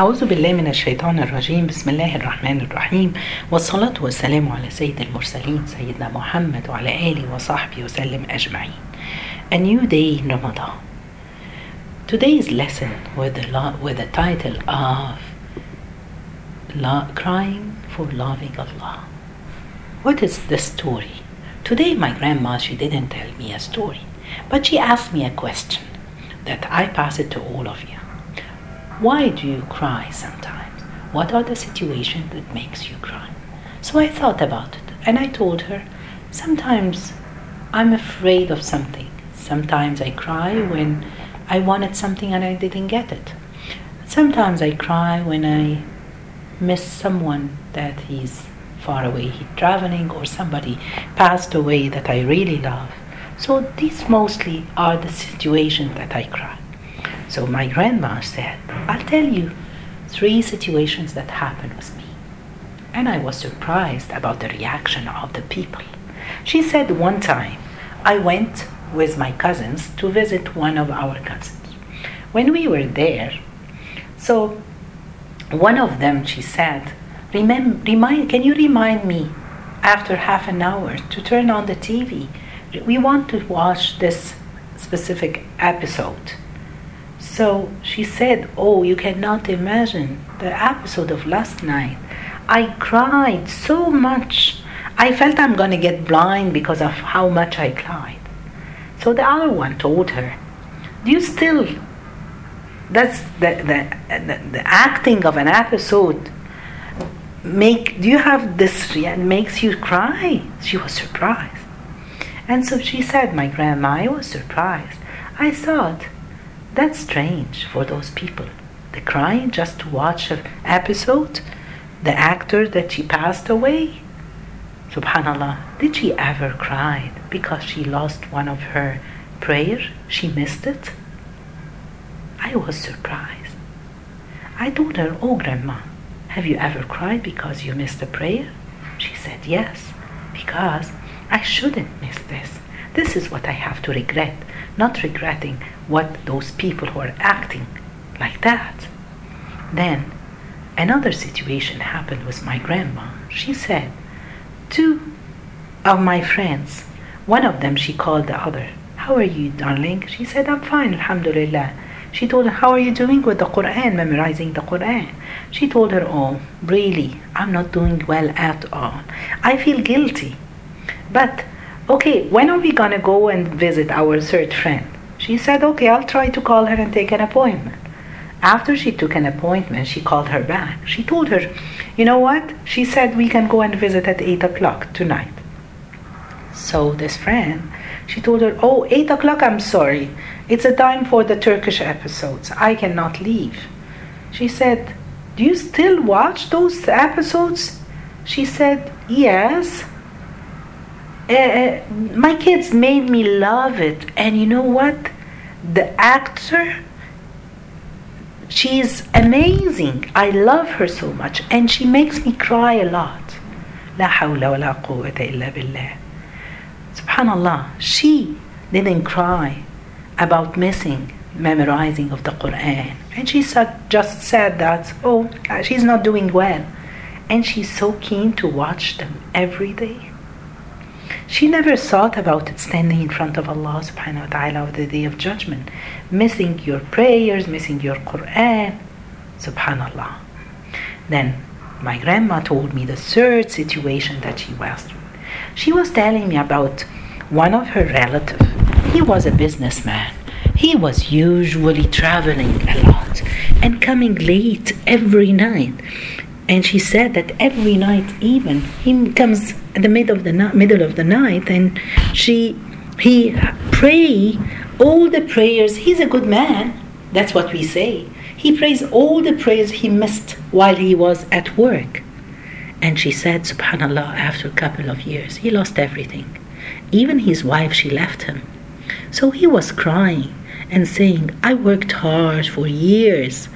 أعوذ بالله من الشيطان الرجيم بسم الله الرحمن الرحيم والصلاة والسلام على سيد المرسلين سيدنا محمد وعلى آله وصحبه وسلم أجمعين A new day in Ramadan Today's lesson with the, lo- with the title of lo- Crying for Loving Allah What is the story? Today my grandma, she didn't tell me a story but she asked me a question that I pass it to all of you why do you cry sometimes? What are the situations that makes you cry? So I thought about it and I told her, sometimes I'm afraid of something. Sometimes I cry when I wanted something and I didn't get it. Sometimes I cry when I miss someone that he's far away, he's traveling, or somebody passed away that I really love. So these mostly are the situations that I cry. So my grandma said, I'll tell you three situations that happened with me. And I was surprised about the reaction of the people. She said one time I went with my cousins to visit one of our cousins. When we were there, so one of them, she said, Remem- remind, can you remind me after half an hour to turn on the TV? We want to watch this specific episode. So she said, Oh, you cannot imagine the episode of last night. I cried so much. I felt I'm going to get blind because of how much I cried. So the other one told her, Do you still, that's the, the, the, the acting of an episode, make, do you have this, makes you cry? She was surprised. And so she said, My grandma, I was surprised. I thought, that's strange for those people. They crying just to watch an episode, the actor that she passed away. Subhanallah, did she ever cry because she lost one of her prayer? She missed it? I was surprised. I told her, Oh, Grandma, have you ever cried because you missed a prayer? She said, Yes, because I shouldn't miss this. This is what I have to regret, not regretting what those people who are acting like that. Then another situation happened with my grandma. She said, Two of my friends, one of them she called the other, How are you, darling? She said, I'm fine, Alhamdulillah. She told her, How are you doing with the Quran, memorizing the Quran? She told her, Oh, really, I'm not doing well at all. I feel guilty. But okay, when are we gonna go and visit our third friend? She said, okay, I'll try to call her and take an appointment. After she took an appointment, she called her back. She told her, you know what? She said, we can go and visit at 8 o'clock tonight. So this friend, she told her, oh, 8 o'clock, I'm sorry. It's a time for the Turkish episodes. I cannot leave. She said, do you still watch those episodes? She said, yes uh, my kids made me love it and you know what the actor she's amazing i love her so much and she makes me cry a lot لا حول ولا قوة إلا بالله subhanallah she didn't cry about missing memorizing of the Quran and she just said that oh she's not doing well and she's so keen to watch them every day she never thought about it standing in front of Allah subhanahu wa ta'ala on the day of judgment, missing your prayers, missing your Quran. Subhanallah. Then my grandma told me the third situation that she was through. She was telling me about one of her relatives. He was a businessman. He was usually traveling a lot and coming late every night and she said that every night even he comes at the middle of the night middle of the night and she he pray all the prayers. He's a good man. That's what we say. He prays all the prayers he missed while he was at work. And she said subhanallah after a couple of years he lost everything. Even his wife she left him. So he was crying and saying i worked hard for years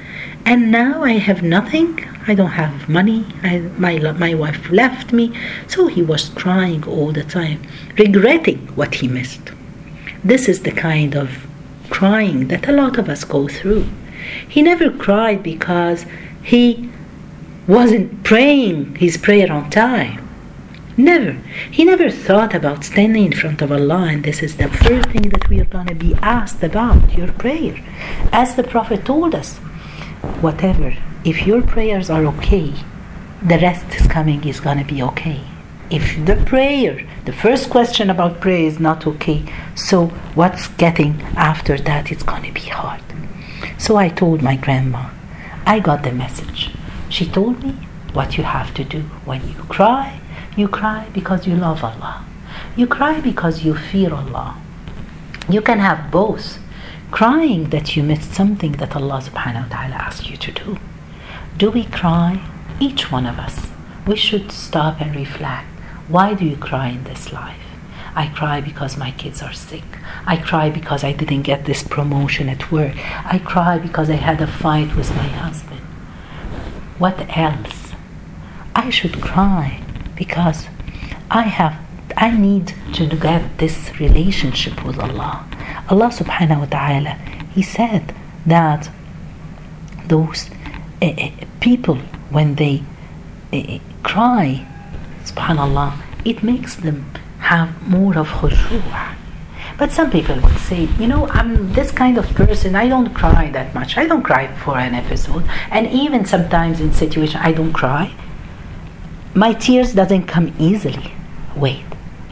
and now i have nothing I don't have money. I, my, my wife left me. So he was crying all the time, regretting what he missed. This is the kind of crying that a lot of us go through. He never cried because he wasn't praying his prayer on time. Never. He never thought about standing in front of Allah, and this is the first thing that we are going to be asked about your prayer. As the Prophet told us, whatever, if your prayers are okay, the rest is coming is going to be okay. If the prayer, the first question about prayer is not okay, so what's getting after that is going to be hard. So I told my grandma, I got the message. She told me what you have to do when you cry you cry because you love Allah. You cry because you fear Allah. You can have both. Crying that you missed something that Allah subhanahu wa ta'ala asked you to do. Do we cry? Each one of us. We should stop and reflect. Why do you cry in this life? I cry because my kids are sick. I cry because I didn't get this promotion at work. I cry because I had a fight with my husband. What else? I should cry because I have I need to get this relationship with Allah. Allah subhanahu wa ta'ala he said that those Eh, eh, people when they uh, cry subhanallah it makes them have more of khushu' but some people would say, you know, I'm this kind of person. I don't cry that much. I don't cry for an episode, and even sometimes in situation I don't cry my tears doesn't come easily wait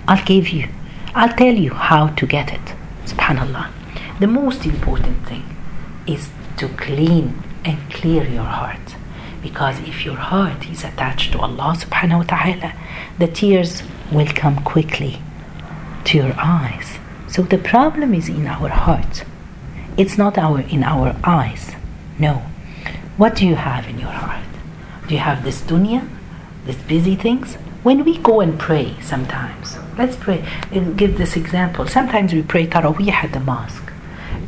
i'll give you i'll tell you how to get it subhanallah the most important thing is to clean and clear your heart. Because if your heart is attached to allah subhanahu wa ta'ala the tears will come quickly to your eyes. So the problem is in our heart. It's not our in our eyes. No. What do you have in your heart? Do you have this dunya these busy things. When we go and pray sometimes, let's pray, and give this example. Sometimes we pray Taraweeh at the mosque,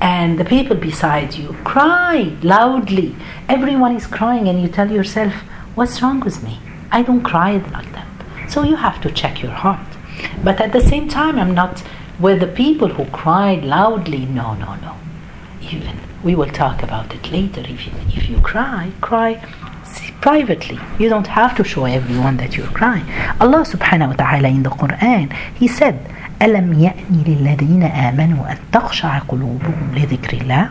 and the people beside you cry loudly. Everyone is crying, and you tell yourself, What's wrong with me? I don't cry like that. So you have to check your heart. But at the same time, I'm not with the people who cried loudly. No, no, no. Even we will talk about it later. If you, if you cry, cry privately. You don't have to show everyone that you're crying. Allah subhanahu wa ta'ala in the Quran, He said, ألم يأني للذين آمنوا أن تخشع قلوبهم لذكر الله?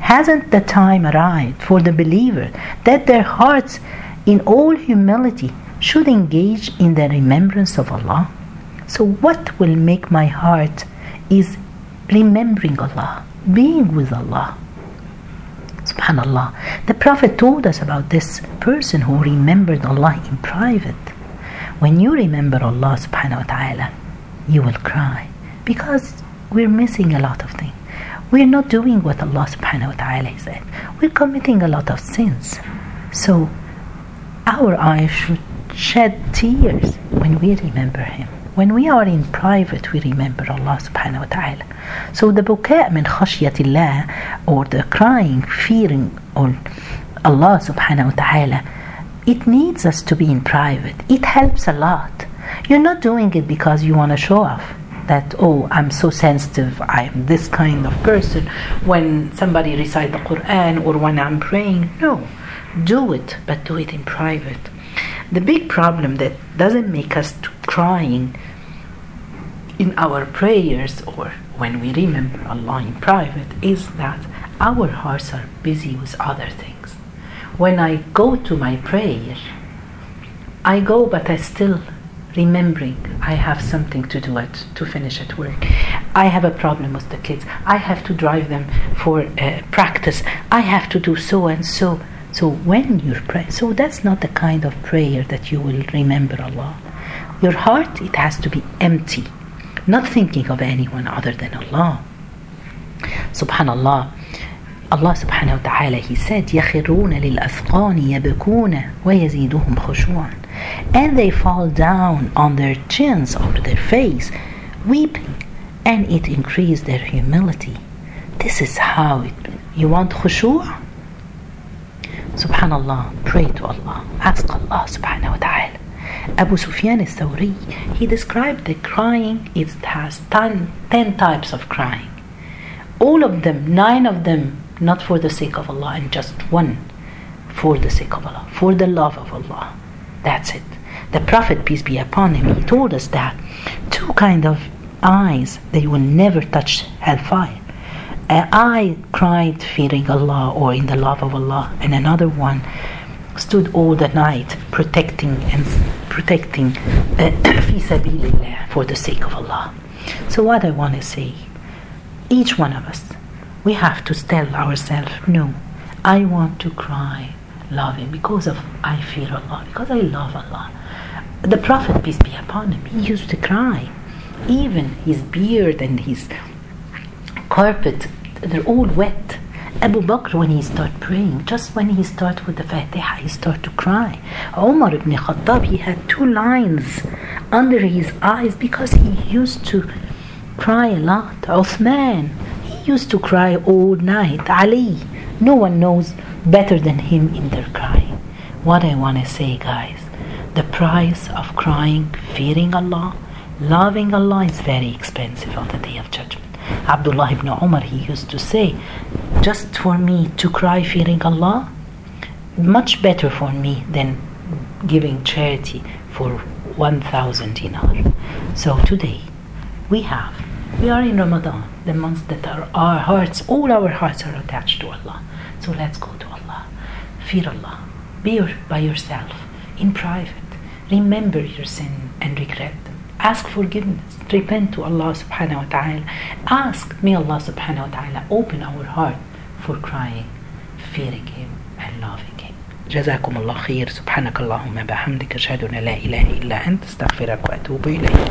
Hasn't the time arrived for the believer that their hearts in all humility should engage in the remembrance of Allah? So what will make my heart is remembering Allah, being with Allah. Subhanallah. The Prophet told us about this person who remembered Allah in private. When you remember Allah subhanahu wa ta'ala, you will cry because we're missing a lot of things. We're not doing what Allah subhanahu wa ta'ala said. We're committing a lot of sins. So our eyes should shed tears when we remember Him. When we are in private, we remember Allah subhanahu wa ta'ala. So the buka min khashyatillah, or the crying, fearing or Allah subhanahu wa ta'ala, it needs us to be in private. It helps a lot. You're not doing it because you want to show off that oh i'm so sensitive i'm this kind of person when somebody recite the quran or when i'm praying. No. Do it but do it in private. The big problem that doesn't make us crying in our prayers or when we remember Allah in private is that our hearts are busy with other things. When I go to my prayer, I go, but I still remembering I have something to do at to finish at work. I have a problem with the kids. I have to drive them for uh, practice. I have to do so and so. So when you pray, so that's not the kind of prayer that you will remember Allah. Your heart, it has to be empty, not thinking of anyone other than Allah. Subhanallah. Allah subhanahu wa ta'ala, He said, يَخِرُّونَ لِلْأَثْقَانِ يَبْكُونَ وَيَزِيدُهُمْ خُشُوعًا And they fall down on their chins, or their face, weeping, and it increased their humility. This is how it, you want khushu'? Subhanallah, pray to Allah. Ask Allah subhanahu wa ta'ala. Abu Sufyan al-Thawri, he described the crying, it has ten, ten types of crying. All of them, nine of them, not for the sake of Allah, and just one for the sake of Allah, for the love of Allah. That's it. The Prophet, peace be upon him, he told us that two kind of eyes they will never touch hellfire. An eye cried fearing Allah or in the love of Allah, and another one stood all the night protecting and protecting uh, for the sake of Allah. So what I want to say, each one of us, we have to tell ourselves, no, I want to cry loving because of I fear Allah, because I love Allah. The Prophet, peace be upon him, he used to cry. Even his beard and his carpet, they're all wet. Abu Bakr, when he start praying, just when he start with the Fatiha, he start to cry. Umar ibn Khattab, he had two lines under his eyes because he used to cry a lot. Uthman, used to cry all night. Ali, no one knows better than him in their crying. What I want to say, guys, the price of crying, fearing Allah, loving Allah is very expensive on the day of judgment. Abdullah ibn Umar, he used to say, just for me to cry fearing Allah, much better for me than giving charity for 1000 dinar. So today, we have, we are in Ramadan, the month that our, our hearts, all our hearts are attached to Allah. So let's go to Allah. Fear Allah. Be your, by yourself, in private. Remember your sin and regret them. Ask forgiveness. Repent to Allah subhanahu wa ta'ala. Ask, may Allah subhanahu wa ta'ala open our heart for crying, fearing Him and loving Him. جزاكم الله خير سبحانك اللهم بحمدك أشهد أن لا إله إلا أنت استغفرك وأتوب إليك